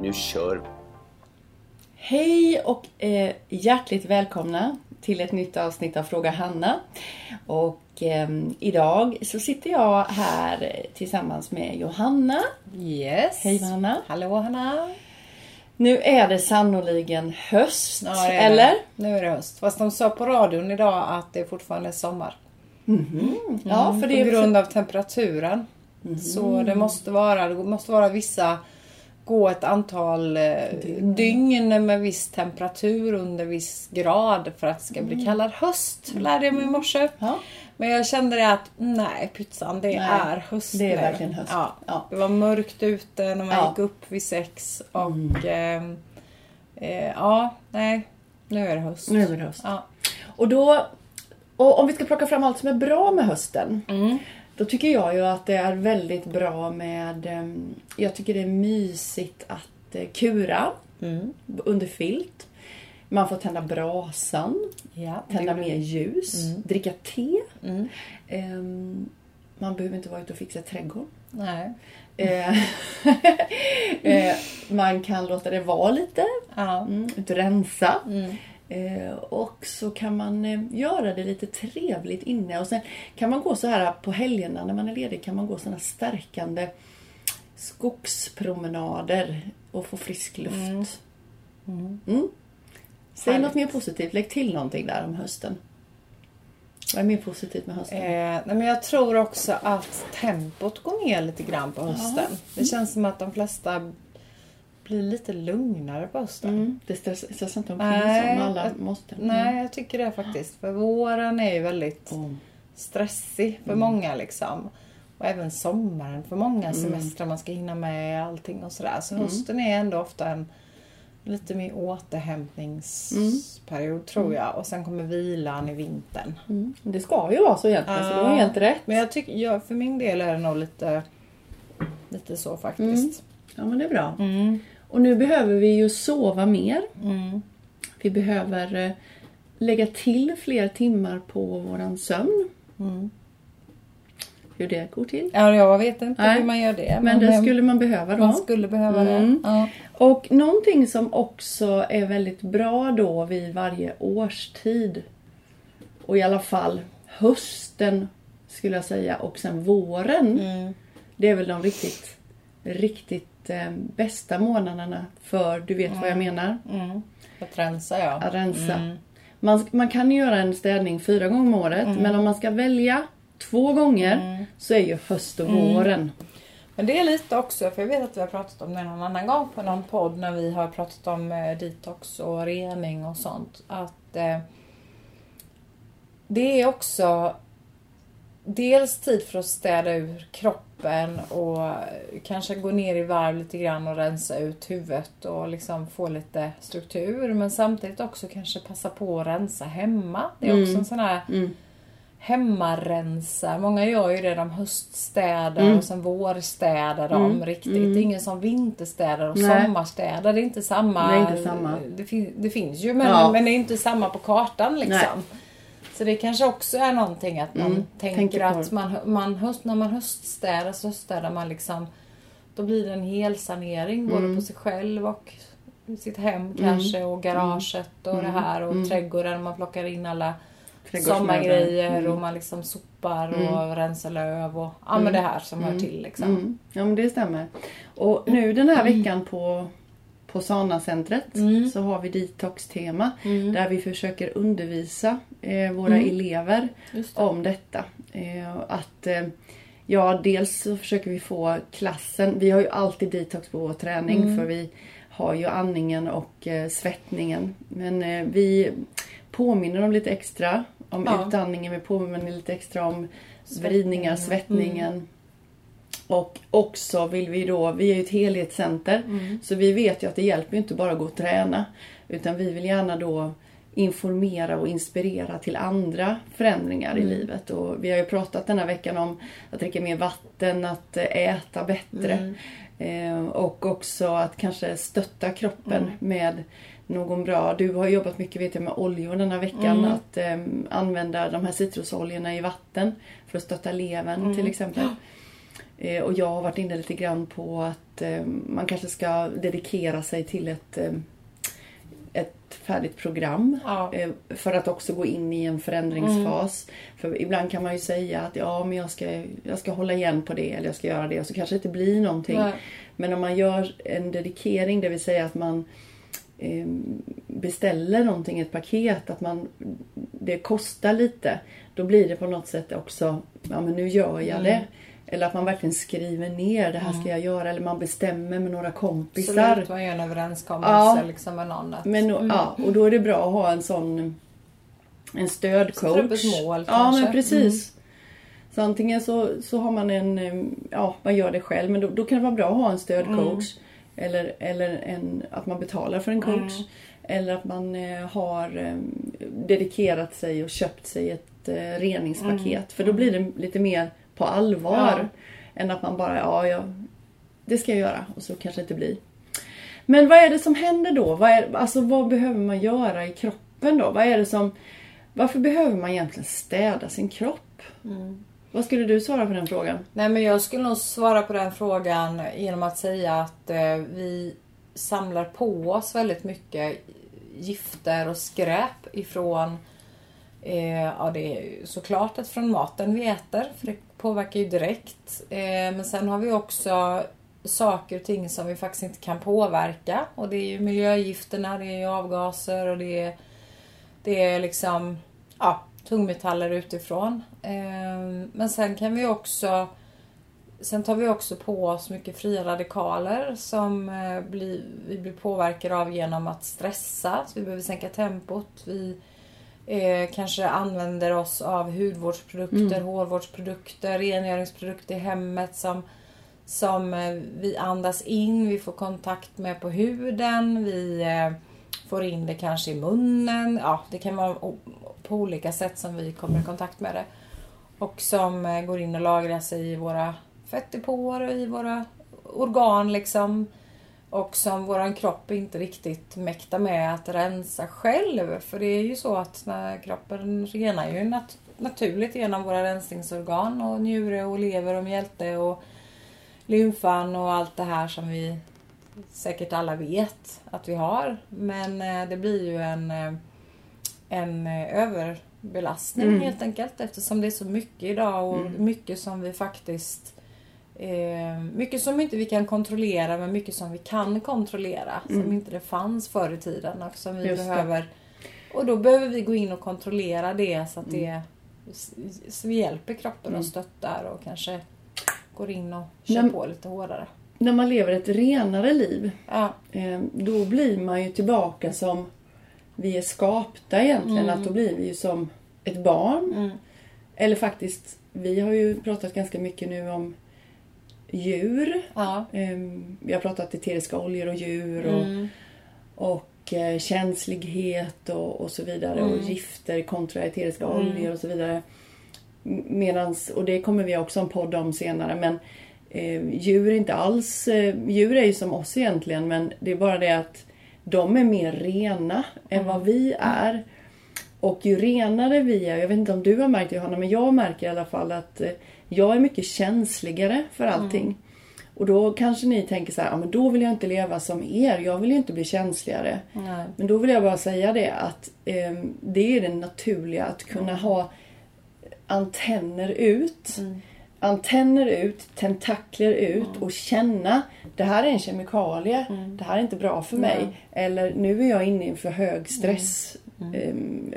Nu kör vi! Hej och eh, hjärtligt välkomna till ett nytt avsnitt av Fråga Hanna. Och eh, idag så sitter jag här tillsammans med Johanna. Yes. Hej Johanna. Hallå Hanna. Nu är det sannoliken höst, Ja, det eller? Nu är det höst. Fast de sa på radion idag att det fortfarande är sommar. Ja, för på det är grund av temperaturen. Så det måste vara, det måste vara vissa, gå ett antal eh, dygn med viss temperatur under viss grad för att det ska bli kallad höst. Lärde jag mig i morse. Ja. Men jag kände det att nej pytsan, det Nej, är höst det är nu. verkligen höst. Ja. Ja. Det var mörkt ute när man Ja. Mm. gick upp vid sex och ehm, eh, ja, nej. Nu är det höst. Nu är det höst. Ja. Och då, och om vi ska plocka fram allt som är bra med hösten. Mm. Då tycker jag ju att det är väldigt bra med... em, Jag tycker det är mysigt att eh, kura Mm. under filt. Man får tända brasan, Ja, tända mer ljus, dricka te. Mm. Em, Man behöver inte vara ute och fixa trädgården. Nej. Eh, eh, Man kan låta det vara lite, Ja. mm, rensa. Mm. Eh, och så kan man eh, göra det lite trevligt inne. Och sen kan man gå så här på helgerna när man är ledig kan man gå såna stärkande skogspromenader och få frisk luft. Mm. Säg Härligt. något mer positivt. Lägg till någonting där om hösten. Vad är mer positivt med hösten? Eh, men jag tror också att tempot går ner lite grann på hösten. Det känns som att de flesta blir lite lugnare på hösten. Mm. Det stress- stressar inte omkring Nej, som alla jag- måste. Nej, jag tycker det faktiskt. För våren är ju väldigt Mm. stressig för många liksom. Och även sommaren för många semestrar man ska hinna med allting och sådär. Så hösten är ändå ofta en lite mer återhämtningsperiod tror jag. Och sen kommer vilan i vintern. Mm. Det ska ju vara så egentligen, så du har helt rätt. Men jag tycker, ja, för min del är det nog lite, lite så faktiskt. Ja, men det är bra. Och nu behöver vi ju sova mer. Mm. Vi behöver eh, lägga till fler timmar på våran sömn. Mm. Hur det går till. Ja, jag vet inte Nej. hur man gör det. Men det eh, skulle man behöva då. man skulle behöva Mm. det. Ja. Och någonting som också är väldigt bra då vid varje årstid. Och i alla fall hösten skulle jag säga och sen våren. Mm. Det är väl de riktigt, riktigt eh, bästa månaderna för, du vet vad jag menar, Mm. Att rensa ja. att rensa. Mm. Man, man kan göra en städning fyra gånger om året men om man ska välja två gånger Mm. så är ju höst och våren. Men det är lite också, för jag vet att vi har pratat om det någon annan gång på någon podd när vi har pratat om eh, detox och rening och sånt. Att eh, det är också dels tid för att städa ur kroppen och eh, kanske gå ner i varv lite grann och rensa ut huvudet och liksom få lite struktur. Men samtidigt också kanske passa på att rensa hemma. Det är också en sån här Mm. hemmarensa. Många gör ju det. De höststädar Mm. och sen vårstädar de riktigt. Det är ingen som vinterstädar och Nej. sommarstädar. Det är inte samma. Det är inte samma. Det, fin- det finns ju men, Ja. men det är inte samma på kartan liksom. Nej. Så det kanske också är någonting att man Mm, tänker, tänker att man, man höst, när man höststädar så höststädar man liksom då blir det en helsanering Mm. både på sig själv och sitt hem kanske och garaget och Mm. det här och trädgården. Man plockar in alla sommargrejer Mm. och man liksom sopar och rensar löv och ja men det här som hör till liksom. Mm. Ja men det stämmer. Och nu den här veckan på, på Sana-centret Mm. så har vi detox-tema. Mm. Där vi försöker undervisa eh, våra elever Just det. om detta. Eh, att eh, Ja, dels så försöker vi få klassen. Vi har ju alltid detox på vår träning Mm. för vi har ju andningen och eh, svettningen. Men eh, vi påminner dem lite extra om Ja. utandningen. Vi påminner lite extra om vridningar, Svettningen. Och också vill vi då, vi är ju ett helhetscenter, så vi vet ju att det hjälper inte bara att gå och träna. Utan vi vill gärna då informera och inspirera till andra förändringar i livet. Och vi har ju pratat den här veckan om att dricka mer vatten, att eh, äta bättre. Eh, och också att kanske stötta kroppen med någon bra... Du har jobbat mycket vet jag, med oljor den här veckan. Att eh, använda de här citrusoljorna i vatten för att stötta levern till exempel. Eh, och jag har varit inne lite grann på att eh, man kanske ska dedikera sig till ett, eh, ett färdigt program. Ja. För att också gå in i en förändringsfas. För ibland kan man ju säga att ja, men jag ska, jag ska hålla igen på det eller jag ska göra det och så kanske det inte blir någonting. Nej. Men om man gör en dedikering, det vill säga att man beställer någonting, ett paket, att man, det kostar lite. Då blir det på något sätt också, ja men nu gör jag det. Eller att man verkligen skriver ner, det här ska jag göra. Eller man bestämmer med några kompisar. Absolut, man gör en överenskommelse Ja. liksom med någon. Att, Men, ja, och då är det bra att ha en sån en stödcoach. mål ja, kanske. men precis. Så antingen så, så har man en, ja man gör det själv, men då, då kan det vara bra att ha en stödcoach. Eller, eller en, att man betalar för en coach. Eller att man eh, har dedikerat sig och köpt sig ett eh, reningspaket. För då blir det lite mer på allvar. Än att man bara, ja, ja det ska jag göra och så kanske det inte blir. Men vad är det som händer då? Vad, är, alltså, vad behöver man göra i kroppen då? Vad är det som, varför behöver man egentligen städa sin kropp? Vad skulle du svara på den frågan? Nej men jag skulle nog svara på den frågan genom att säga att eh, vi samlar på oss väldigt mycket gifter och skräp ifrån eh, Ja det är såklart att från maten vi äter för det påverkar ju direkt. Eh, men sen har vi också saker och ting som vi faktiskt inte kan påverka och det är ju miljögifterna, det är ju avgaser och det är, det är liksom ja, tungmetaller utifrån. Eh, Men sen kan vi också Sen tar vi också på oss mycket fria radikaler som eh, blir, vi blir påverkade av genom att stressa. Så vi behöver sänka tempot. Vi eh, kanske använder oss av hudvårdsprodukter, hårvårdsprodukter, rengöringsprodukter i hemmet som, som eh, vi andas in, vi får kontakt med på huden, vi eh, får in det kanske i munnen. Ja, det kan vara på olika sätt som vi kommer i kontakt med det. Och som eh, går in och lagrar sig i våra fettdepåer och i våra organ liksom. Och som våran kropp inte riktigt mäktar med att rensa själv. För det är ju så att när kroppen renar ju nat- naturligt genom våra rensningsorgan och njure och lever och mjälte och lymfan och allt det här som vi säkert alla vet att vi har. Men eh, det blir ju en, eh, en överbelastning Mm. helt enkelt eftersom det är så mycket idag och mycket som vi faktiskt Eh, mycket som inte vi kan kontrollera men mycket som vi kan kontrollera. Som inte det fanns förr i tiden och som vi Mm. Just det. behöver. Och då behöver vi gå in och kontrollera det så att det så vi hjälper kroppen och stöttar och kanske går in och kör Men- på lite hårdare. När man lever ett renare liv, Ja, eh, då blir man ju tillbaka som vi är skapta egentligen. Att då blir vi ju som ett barn. Eller faktiskt, vi har ju pratat ganska mycket nu om djur. ja. Ehm, Vi har pratat eteriska oljor och djur och, och eh, känslighet och, och så vidare. Och gifter kontra eteriska oljor och så vidare. Medans, och det kommer vi också en podd om senare. Men eh, djur är inte alls... Eh, djur är ju som oss egentligen men det är bara det att de är mer rena än vad vi är. Och ju renare vi är, jag vet inte om du har märkt det Johanna, men jag märker i alla fall att eh, jag är mycket känsligare för allting. Och då kanske ni tänker så här, ja men då vill jag inte leva som er, jag vill ju inte bli känsligare. Nej. Men då vill jag bara säga det att eh, det är det naturliga att kunna ha antenner ut. Antenner ut, tentakler ut och känna det här är en kemikalie, det här är inte bra för mig. Eller nu är jag inne i en för hög stress ehm,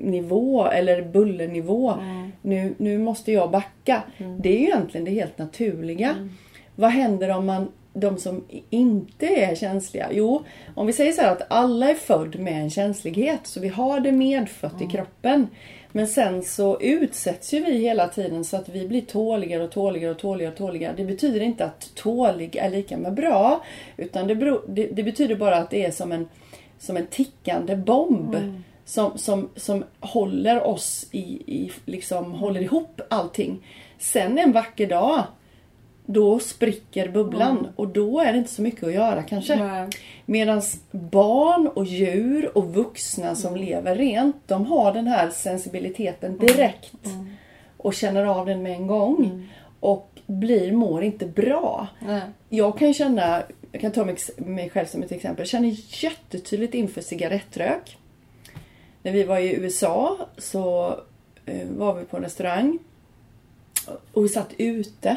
nivå eller bullernivå. Nu, nu måste jag backa. Det är ju egentligen det helt naturliga. Vad händer om man de som inte är känsliga? Jo, om vi säger så här att alla är född med en känslighet, så vi har det medfött i kroppen. Men sen så utsätts ju vi hela tiden så att vi blir tåligare och tåligare och tåligare och tåligare. Det betyder inte att tålig är lika med bra. Utan det, beror, det, det betyder bara att det är som en, som en tickande bomb. Mm. Som, som, som håller oss i, i liksom håller ihop allting. Sen en vacker dag då spricker bubblan och då är det inte så mycket att göra kanske. Medan barn och djur och vuxna som lever rent, de har den här sensibiliteten direkt. Och känner av den med en gång. Och blir, mår inte bra. Jag kan känna, jag kan ta mig, mig själv som ett exempel, jag känner jättetydligt inför cigarettrök. När vi var i USA så eh, var vi på en restaurang och vi satt ute.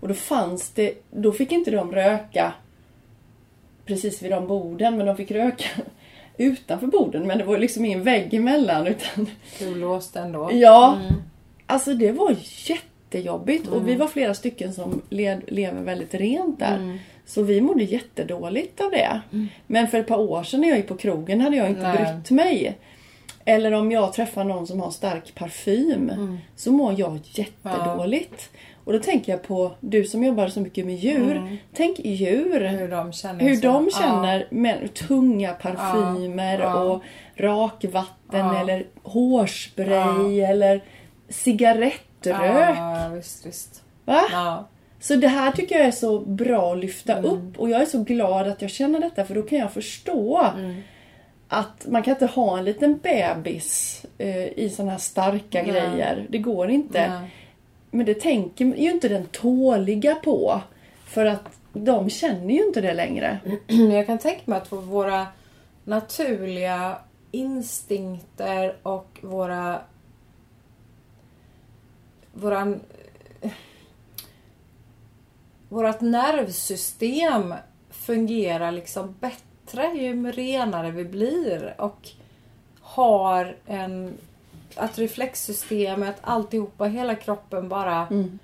Och då fanns det, då fick inte de röka precis vid de borden, men de fick röka utanför borden. Men det var liksom ingen vägg emellan. Utan, låste ändå. ja, alltså det var jättejobbigt. Och vi var flera stycken som led, lever väldigt rent där. Så vi mådde jättedåligt av det. Men för ett par år sedan när jag gick på krogen hade jag inte Nej. brytt mig. Eller om jag träffar någon som har stark parfym så mår jag jättedåligt. Och då tänker jag på du som jobbar så mycket med djur. Tänk djur. Hur de känner. Hur de känner med tunga parfymer Ja. och rakvatten Ja. eller hårspray eller cigarettrök. Ja, visst, visst. Va? Så det här tycker jag är så bra att lyfta Mm. upp och jag är så glad att jag känner detta för då kan jag förstå Mm. att man kan inte ha en liten bebis eh, i såna här starka Nej. grejer. Det går inte. Nej. Men det tänker ju inte den tåliga på. För att de känner ju inte det längre. Jag kan tänka mig att våra naturliga instinkter och våra våran vårat nervsystem fungerar liksom bättre ju renare vi blir och har en att reflexsystemet, alltihopa, hela kroppen bara Mm.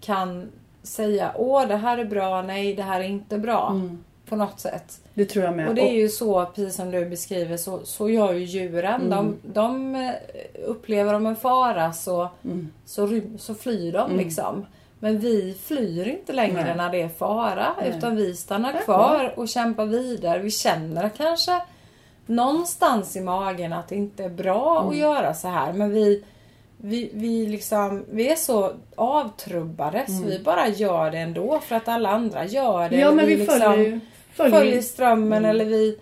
kan säga åh det här är bra, nej det här är inte bra. Mm. På något sätt. Det tror jag med. Och det är ju så, precis som du beskriver, så, så gör ju djuren. Mm. De, de upplever de en fara så, Mm. så, så flyr de liksom. Men vi flyr inte längre Nej. när det är fara. Nej. Utan vi stannar kvar och kämpar vidare. Vi känner kanske någonstans i magen att det inte är bra Mm. att göra så här. Men vi, vi, vi, liksom, vi är så avtrubbade så vi bara gör det ändå för att alla andra gör det. Mm. Ja men vi liksom följer följer, strömmen eller vi,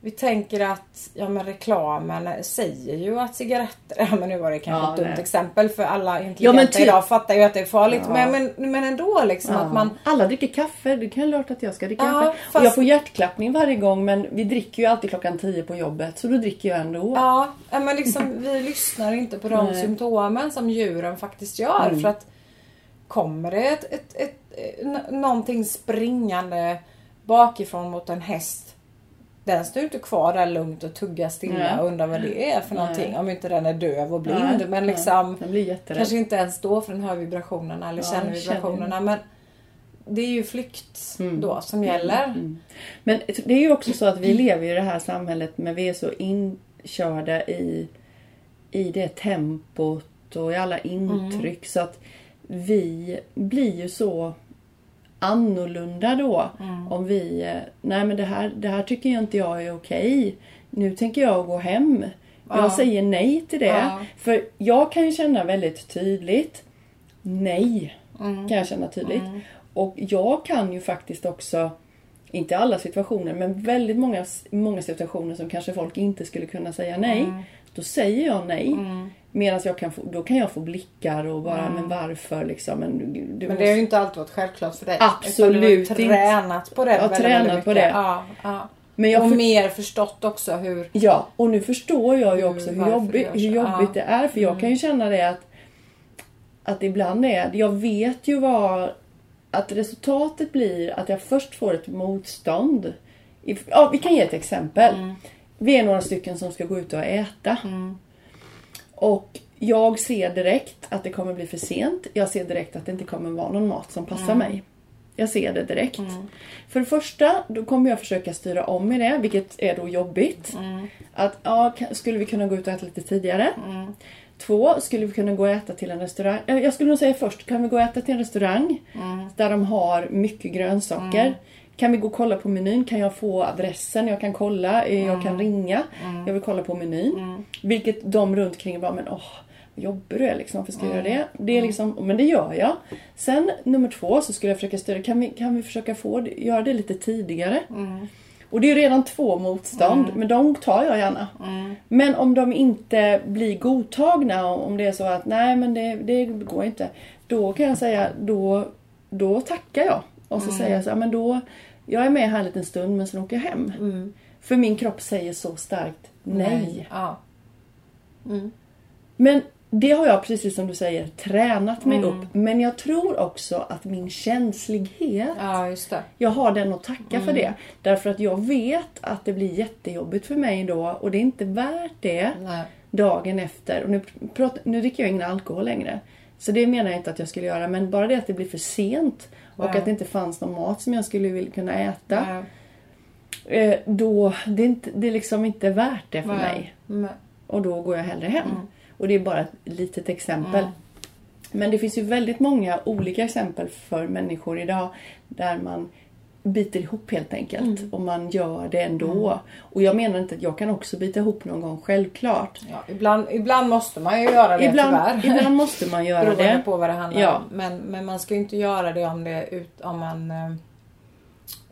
vi tänker att ja, men reklamen säger ju att cigaretter, ja, men nu var det kanske Ja, ett dumt nej. exempel för alla Ja, intelligenta typ- idag fattar ju att det är farligt. Ja. Men, men, men ändå liksom Ja. att man Alla dricker kaffe. Det kan klart att jag ska dricka Ja, kaffe. fast- Och jag får hjärtklappning varje gång men vi dricker ju alltid klockan 10 på jobbet. Så då dricker jag ändå. Ja, ja, men liksom, vi lyssnar inte på de Nej. symptomen som djuren faktiskt gör. Mm. För att kommer det ett, ett, ett, n- någonting springande bakifrån mot en häst. Den står inte kvar där lugnt och tuggar stilla Nej. och undrar vad det är för Nej. någonting. Om inte den är döv och blind. Nej, men liksom kanske inte ens står för den hör vibrationerna eller Ja, känner känner vibrationerna. Men det är ju flykt Mm. då som gäller. Mm. Men det är ju också så att vi lever i det här samhället men vi är så inkörda i, i det tempot och i alla intryck så att vi blir ju så annorlunda då. Om vi, eh, nej men det här, det här tycker jag inte jag är okej. Nu tänker jag gå hem. Jag Ja. säger nej till det. Ja. För jag kan ju känna väldigt tydligt nej. Mm. Kan jag känna tydligt. Och jag kan ju faktiskt också, inte alla situationer, men väldigt många, många situationer som kanske folk inte skulle kunna säga nej. Då säger jag nej. Medan jag kan få, då kan jag få blickar och bara, men varför liksom? Men, du Men måste... det har ju inte alltid varit självklart för dig. Absolut Utan du har inte. tränat på det Jag har tränat på det. Ja, ja. Men jag och för- mer förstått också hur... Ja, och nu förstår jag ju Hur- också hur, varför jobbigt, det hur jobbigt Ja. det är. För jag kan ju känna det att, att ibland är Jag vet ju vad... Att resultatet blir att jag först får ett motstånd. Ja, vi kan ge ett exempel. Vi är några stycken som ska gå ut och äta. Och jag ser direkt att det kommer bli för sent. Jag ser direkt att det inte kommer vara någon mat som passar mig. Jag ser det direkt. För det första, då kommer jag försöka styra om i det, vilket är då jobbigt. Att, ja, skulle vi kunna gå ut och äta lite tidigare? två, skulle vi kunna gå och äta till en restaurang? Jag skulle nog säga först, kan vi gå och äta till en restaurang där de har mycket grönsaker? Kan vi gå och kolla på menyn? Kan jag få adressen? Jag kan kolla, eh, jag kan ringa. Jag vill kolla på menyn. Vilket de runt omkring bara, men åh, vad jobbig du är liksom. Varför ska jag göra det? det är liksom, men det gör jag. Sen nummer två så skulle jag försöka stödja, kan vi, kan vi försöka få det, göra det lite tidigare? Och det är redan två motstånd, men de tar jag gärna. Men om de inte blir godtagna, om det är så att nej men det, det går inte. Då kan jag säga, då, då tackar jag. Och så säger jag så här, men då, jag är med här en liten stund men sen åker jag hem. För min kropp säger så starkt nej. Ja. Men det har jag precis som du säger tränat mig upp. Men jag tror också att min känslighet ja. Jag har den att tacka för det. Därför att jag vet att det blir jättejobbigt för mig då och det är inte värt det Nej. dagen efter. Och nu, pratar, nu dricker jag ingen alkohol längre. Så det menar jag inte att jag skulle göra. Men bara det att det blir för sent och att det inte fanns någon mat som jag skulle vilja kunna äta. Eh, då, det är, inte, det är liksom inte värt det för mig. Och då går jag hellre hem. Och det är bara ett litet exempel. Men det finns ju väldigt många olika exempel för människor idag där man biter ihop helt enkelt. Och man gör det ändå. Och jag menar inte att jag kan också bita ihop någon gång, självklart. Ja, ibland, ibland måste man ju göra det Ibland, tyvärr. ibland måste man göra Beroende det. på vad det handlar Ja. om. Men, men man ska ju inte göra det om, det ut, om man eh,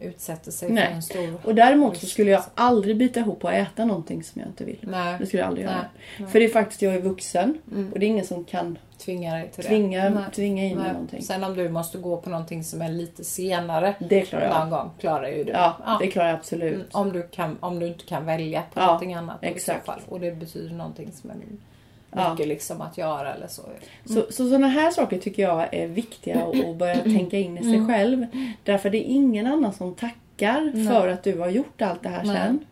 utsätter sig Nej. för en stor... Och däremot så skulle jag aldrig bita ihop och äta någonting som jag inte vill. Nej, Det skulle jag aldrig göra. Nej, nej. För det är faktiskt, jag är vuxen. Mm. Och det är ingen som kan tvinga dig till det. tvinga, Nej. tvinga in Nej. någonting. Sen om du måste gå på någonting som är lite senare Det klarar jag. någon gång, klarar ju du. Ja, det klarar jag absolut. Mm, Om, du kan, om du inte kan välja på Ja, någonting annat i exakt. så fall. Och det betyder någonting som är Ja. mycket liksom att göra eller så. Så, så sådana här saker tycker jag är viktiga att börja tänka in i sig själv. Därför det är ingen annan som tackar Nej. för att du har gjort allt det här Nej. sen.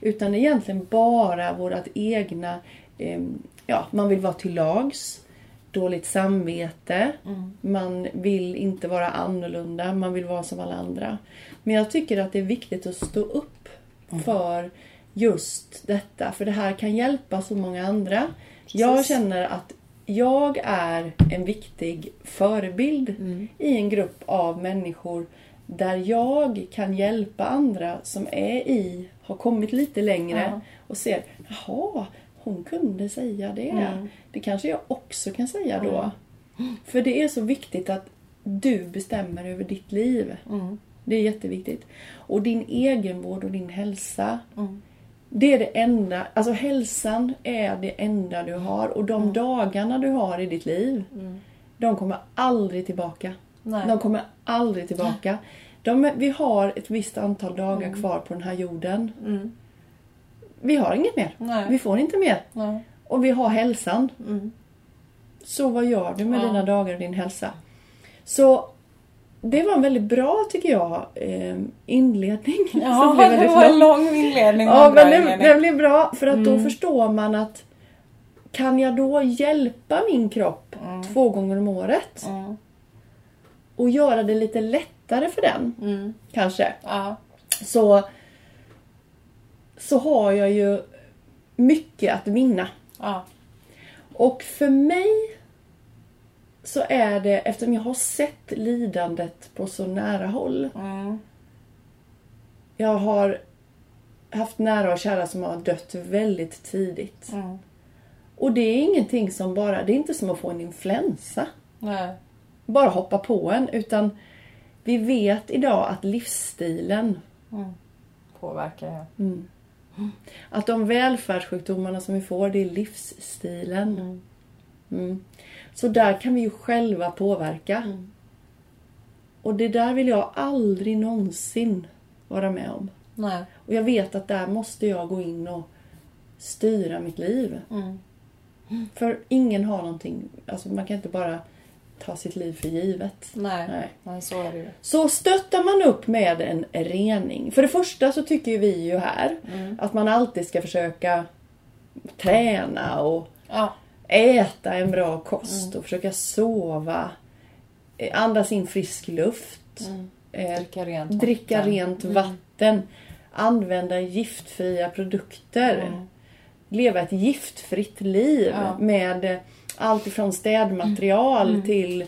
Utan egentligen bara vårt egna, ehm, ja, man vill vara till lags. Dåligt samvete. Man vill inte vara annorlunda. Man vill vara som alla andra. Men jag tycker att det är viktigt att stå upp för just detta. För det här kan hjälpa så många andra. Jag känner att jag är en viktig förebild i en grupp av människor där jag kan hjälpa andra som är i, har kommit lite längre Ja. och ser, jaha, hon kunde säga det. Mm. Det kanske jag också kan säga då. För det är så viktigt att du bestämmer över ditt liv. Mm. Det är jätteviktigt. Och din egenvård och din hälsa. Mm. Det är det enda, alltså hälsan är det enda du har. Och de dagarna du har i ditt liv, de kommer aldrig tillbaka. Nej. De kommer aldrig tillbaka. De, vi har ett visst antal dagar kvar på den här jorden. Mm. Vi har inget mer. Nej. Vi får inte mer. Nej. Och vi har hälsan. Mm. Så vad gör du med Ja. dina dagar och din hälsa? Så det var en väldigt bra, tycker jag, eh, inledning. Ja, blev det var en lång. inledning. Ja, men inledning. det blev bra för att då Mm. förstår man att kan jag då hjälpa min kropp två gånger om året Mm. och göra det lite lättare för den, Mm. kanske, Ja. så, så har jag ju mycket att vinna. Ja. Och för mig så är det, eftersom jag har sett lidandet på så nära håll. Mm. Jag har haft nära och kära som har dött väldigt tidigt. Mm. Och det är ingenting som bara, det är inte som att få en influensa. Nej. Bara hoppa på en. Utan vi vet idag att livsstilen, Påverkar jag. att de välfärdssjukdomarna som vi får, det är livsstilen. Mm. Så där kan vi ju själva påverka. Och det där vill jag aldrig någonsin vara med om. Nej. Och jag vet att där måste jag gå in och styra mitt liv. Mm. För ingen har någonting, alltså man kan inte bara ta sitt liv för givet. Nej. Nej. Nej. så är det ju. Så stöttar man upp med en rening. För det första så tycker vi ju här att man alltid ska försöka träna och Ja. Äta en bra kost och försöka sova. eh, Andas in frisk luft. eh, Dricka rent dricka vatten. rent vatten. Använda giftfria produkter. leva ett giftfritt liv Ja. med eh, allt ifrån städmaterial Mm. till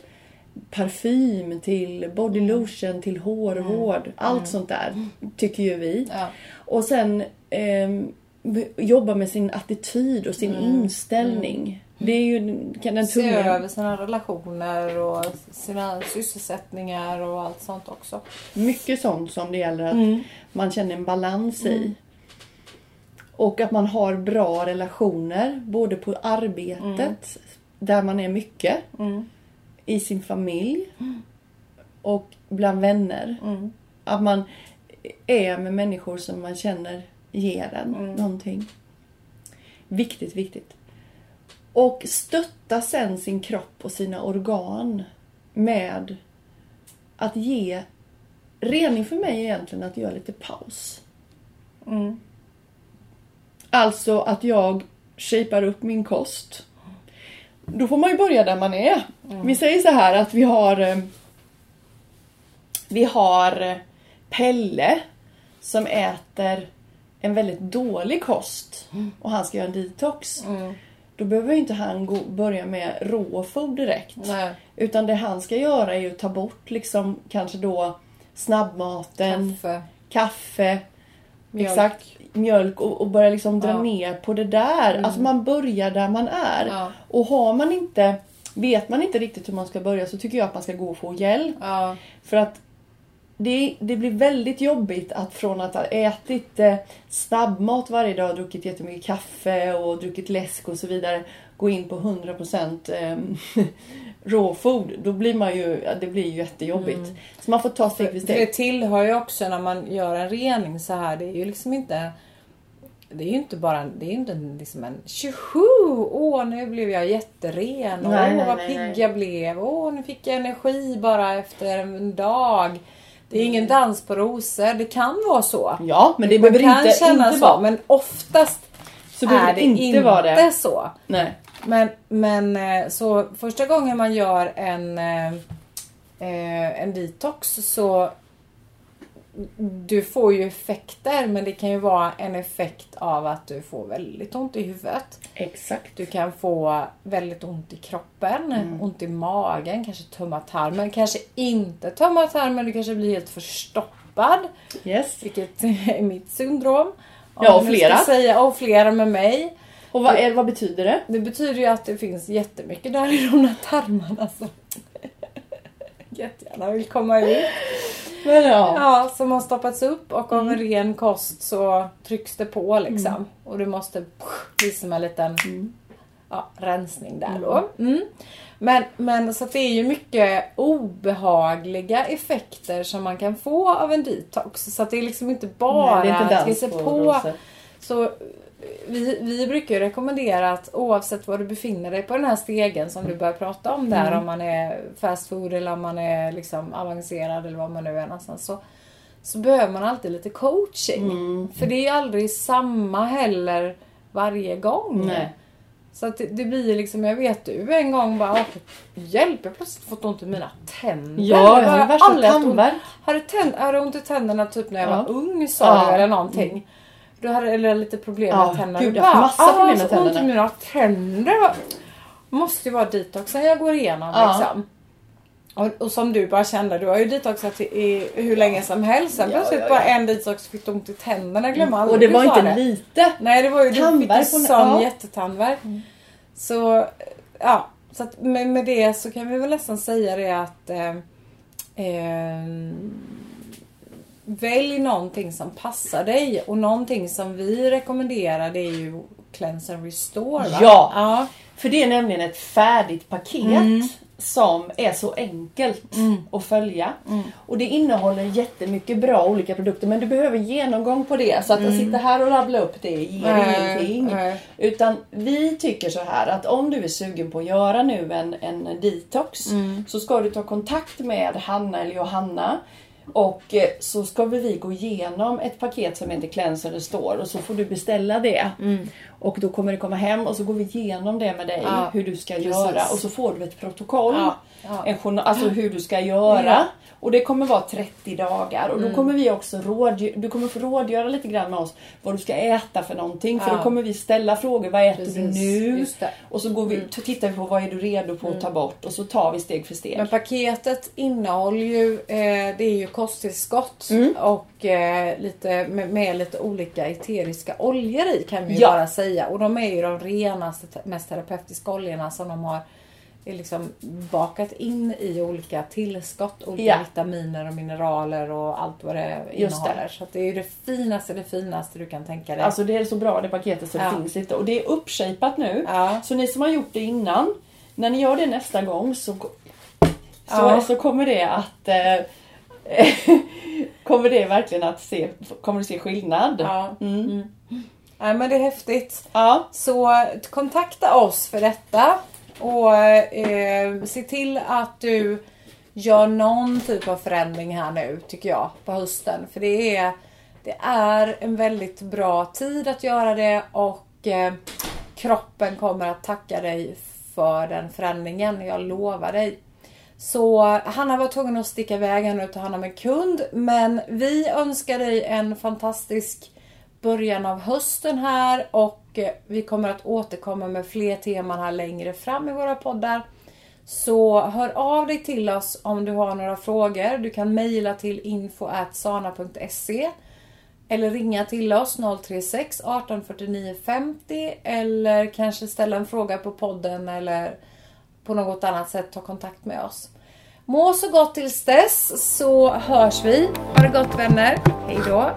parfym till body lotion till hårvård. Allt sånt där tycker ju vi. Mm. Ja. Och sen v- jobba med sin attityd och sin inställning. Det är ju kan den Se tunga... över sina relationer och sina sysselsättningar och allt sånt också. Mycket sånt som det gäller att Mm. man känner en balans i. Och att man har bra relationer både på arbetet, där man är mycket, Mm. i sin familj och bland vänner. Mm. Att man är med människor som man känner ger en Mm. någonting. Viktigt, viktigt. Och stötta sen sin kropp och sina organ med att ge... Rening för mig är egentligen att göra lite paus. Mm. Alltså att jag shapar upp min kost. Då får man ju börja där man är. Vi säger så här att vi har eh, Vi har eh, Pelle som äter en väldigt dålig kost och han ska göra en detox. Mm. Då behöver inte han gå, börja med råfod direkt. Nej. Utan det han ska göra är ju att ta bort liksom kanske då snabbmaten, Kaffe. kaffe, Mjölk. exakt, mjölk och, och börja liksom dra Ja. ner på det där. Alltså man börjar där man är. Ja. Och har man inte, vet man inte riktigt hur man ska börja så tycker jag att man ska gå och få hjälp. Ja. För att det, det blir väldigt jobbigt att från att ha ätit eh, snabbmat varje dag, druckit jättemycket kaffe och druckit läsk och så vidare, gå in på 100% eh, raw food. Då blir man ju, det blir ju jättejobbigt. Så man får ta steg för steg. det tillhör ju också när man gör en rening så här. Det är ju liksom inte det är ju inte bara det är inte en- liksom en tjoho! Åh nu blev jag jätteren. Åh Nej, vad nej, pigg jag blev. Åh nu fick jag energi bara efter en dag. Det är ingen dans på rosor. Det kan vara så. Ja, men det Man behöver inte, känna inte så. vara. Men oftast Så är det det inte, inte, vara det. så. Nej. Men, men eh, så första gången man gör en, eh, eh, en detox så du får ju effekter men det kan ju vara en effekt av att du får väldigt ont i huvudet. Exakt. Du kan få väldigt ont i kroppen, Mm. ont i magen, kanske tömma tarmen, kanske inte tömma tarmen, du kanske blir helt förstoppad. Yes. Vilket är mitt syndrom. Om Ja, och flera. Säga, och flera med mig. Och vad, är, vad betyder det? Det betyder ju att det finns jättemycket där i de där tarmarna som jättegärna vill komma ut. Men ja. Ja, som har stoppats upp och av Mm. en ren kost så trycks det på liksom. Och du måste bli som en liten ja, rensning där då. Mm. Men, men så det är ju mycket obehagliga effekter som man kan få av en detox. Så det är liksom inte bara Nej, det är inte att ge sig på så vi, vi brukar ju rekommendera att oavsett var du befinner dig på den här stegen som du börjar prata om där, Mm. om man är fast food eller om man är liksom avancerad eller var man nu är någonstans. Så, så behöver man alltid lite coaching. Mm. För det är aldrig samma heller varje gång. Nej. Så att det, det blir liksom, jag vet du en gång bara, "Åh, hjälp jag har plötsligt fått ont i mina tänder. Ja, jag har har värsta tandvärk. tänd, hade ont i tänderna typ när jag Ja. var ung sa Ja. du eller någonting. Du hade eller lite problem Ja, med tänderna. gud, jag har massa "Ah, problem med så ont tänderna." i mina tänder. Måste ju vara detoxen jag går igenom Ja. liksom. Och, och som du bara kände, du har ju detoxat i, i hur länge som helst. Sen Ja, plötsligt ja, ja. bara en detox fick du ont i tänderna. Jag glömmer Och det var inte det. lite. Nej det var ju, du fick ju Tandvärk på- sån ja. jättetandvärk. Så ja, så att med, med det så kan vi väl nästan säga det att eh, eh, Välj någonting som passar dig och någonting som vi rekommenderar det är ju Cleanse and Restore va? Ja. ja. För det är nämligen ett färdigt paket Mm. som är så enkelt att följa. Mm. Och det innehåller jättemycket bra olika produkter men du behöver genomgång på det. Så att att sitta här och rabbla upp det ger Mm. Nej, ingenting. nej. Utan vi tycker så här att om du är sugen på att göra nu en, en detox Mm. så ska du ta kontakt med Hanna eller Johanna. Och eh, så ska vi gå igenom ett paket som heter Cleanser and Restore och så får du beställa det. Mm. Och då kommer det komma hem och så går vi igenom det med dig Ja, hur du ska precis. göra och så får du ett protokoll. Ja. Ja. en journal, alltså hur du ska göra. Och det kommer vara 30 dagar och då Mm. kommer vi också du kommer få rådgöra lite grann med oss vad du ska äta för någonting. För då kommer vi ställa frågor, vad äter du Precis, nu? just det. Och så går vi, tittar vi på vad är du redo på att ta bort och så tar vi steg för steg. Men paketet innehåller ju, eh, det är ju kosttillskott Mm. och eh, lite med, med lite olika eteriska oljor i kan vi ju bara säga. Och de är ju de renaste, te- mest terapeutiska oljorna som de har eh, liksom bakat in i olika tillskott, olika Ja. vitaminer och mineraler och allt vad det Just det. innehåller. Så att det är ju det finaste, det finaste du kan tänka dig. Alltså det är så bra det paketet så det Ja. finns inte. Och det är uppshapat nu. Ja. Så ni som har gjort det innan, när ni gör det nästa gång så, så, så kommer det att eh, kommer det verkligen att se, kommer du se skillnad. ja. Mm. Mm. Nej men det är häftigt. Ja. Så kontakta oss för detta och eh, se till att du gör någon typ av förändring här nu tycker jag på hösten. För det är, det är en väldigt bra tid att göra det och eh, kroppen kommer att tacka dig för den förändringen. Jag lovar dig. Så Hanna var tvungen att sticka iväg här nu och ta hand om en kund. Men vi önskar dig en fantastisk början av hösten här och eh, vi kommer att återkomma med fler teman här längre fram i våra poddar. Så hör av dig till oss om du har några frågor. Du kan mejla till info.sana.se eller ringa till oss 036 18 49 50 eller kanske ställa en fråga på podden eller på något annat sätt ta kontakt med oss. Må så gott tills dess så hörs vi. Ha det gott vänner. Hejdå!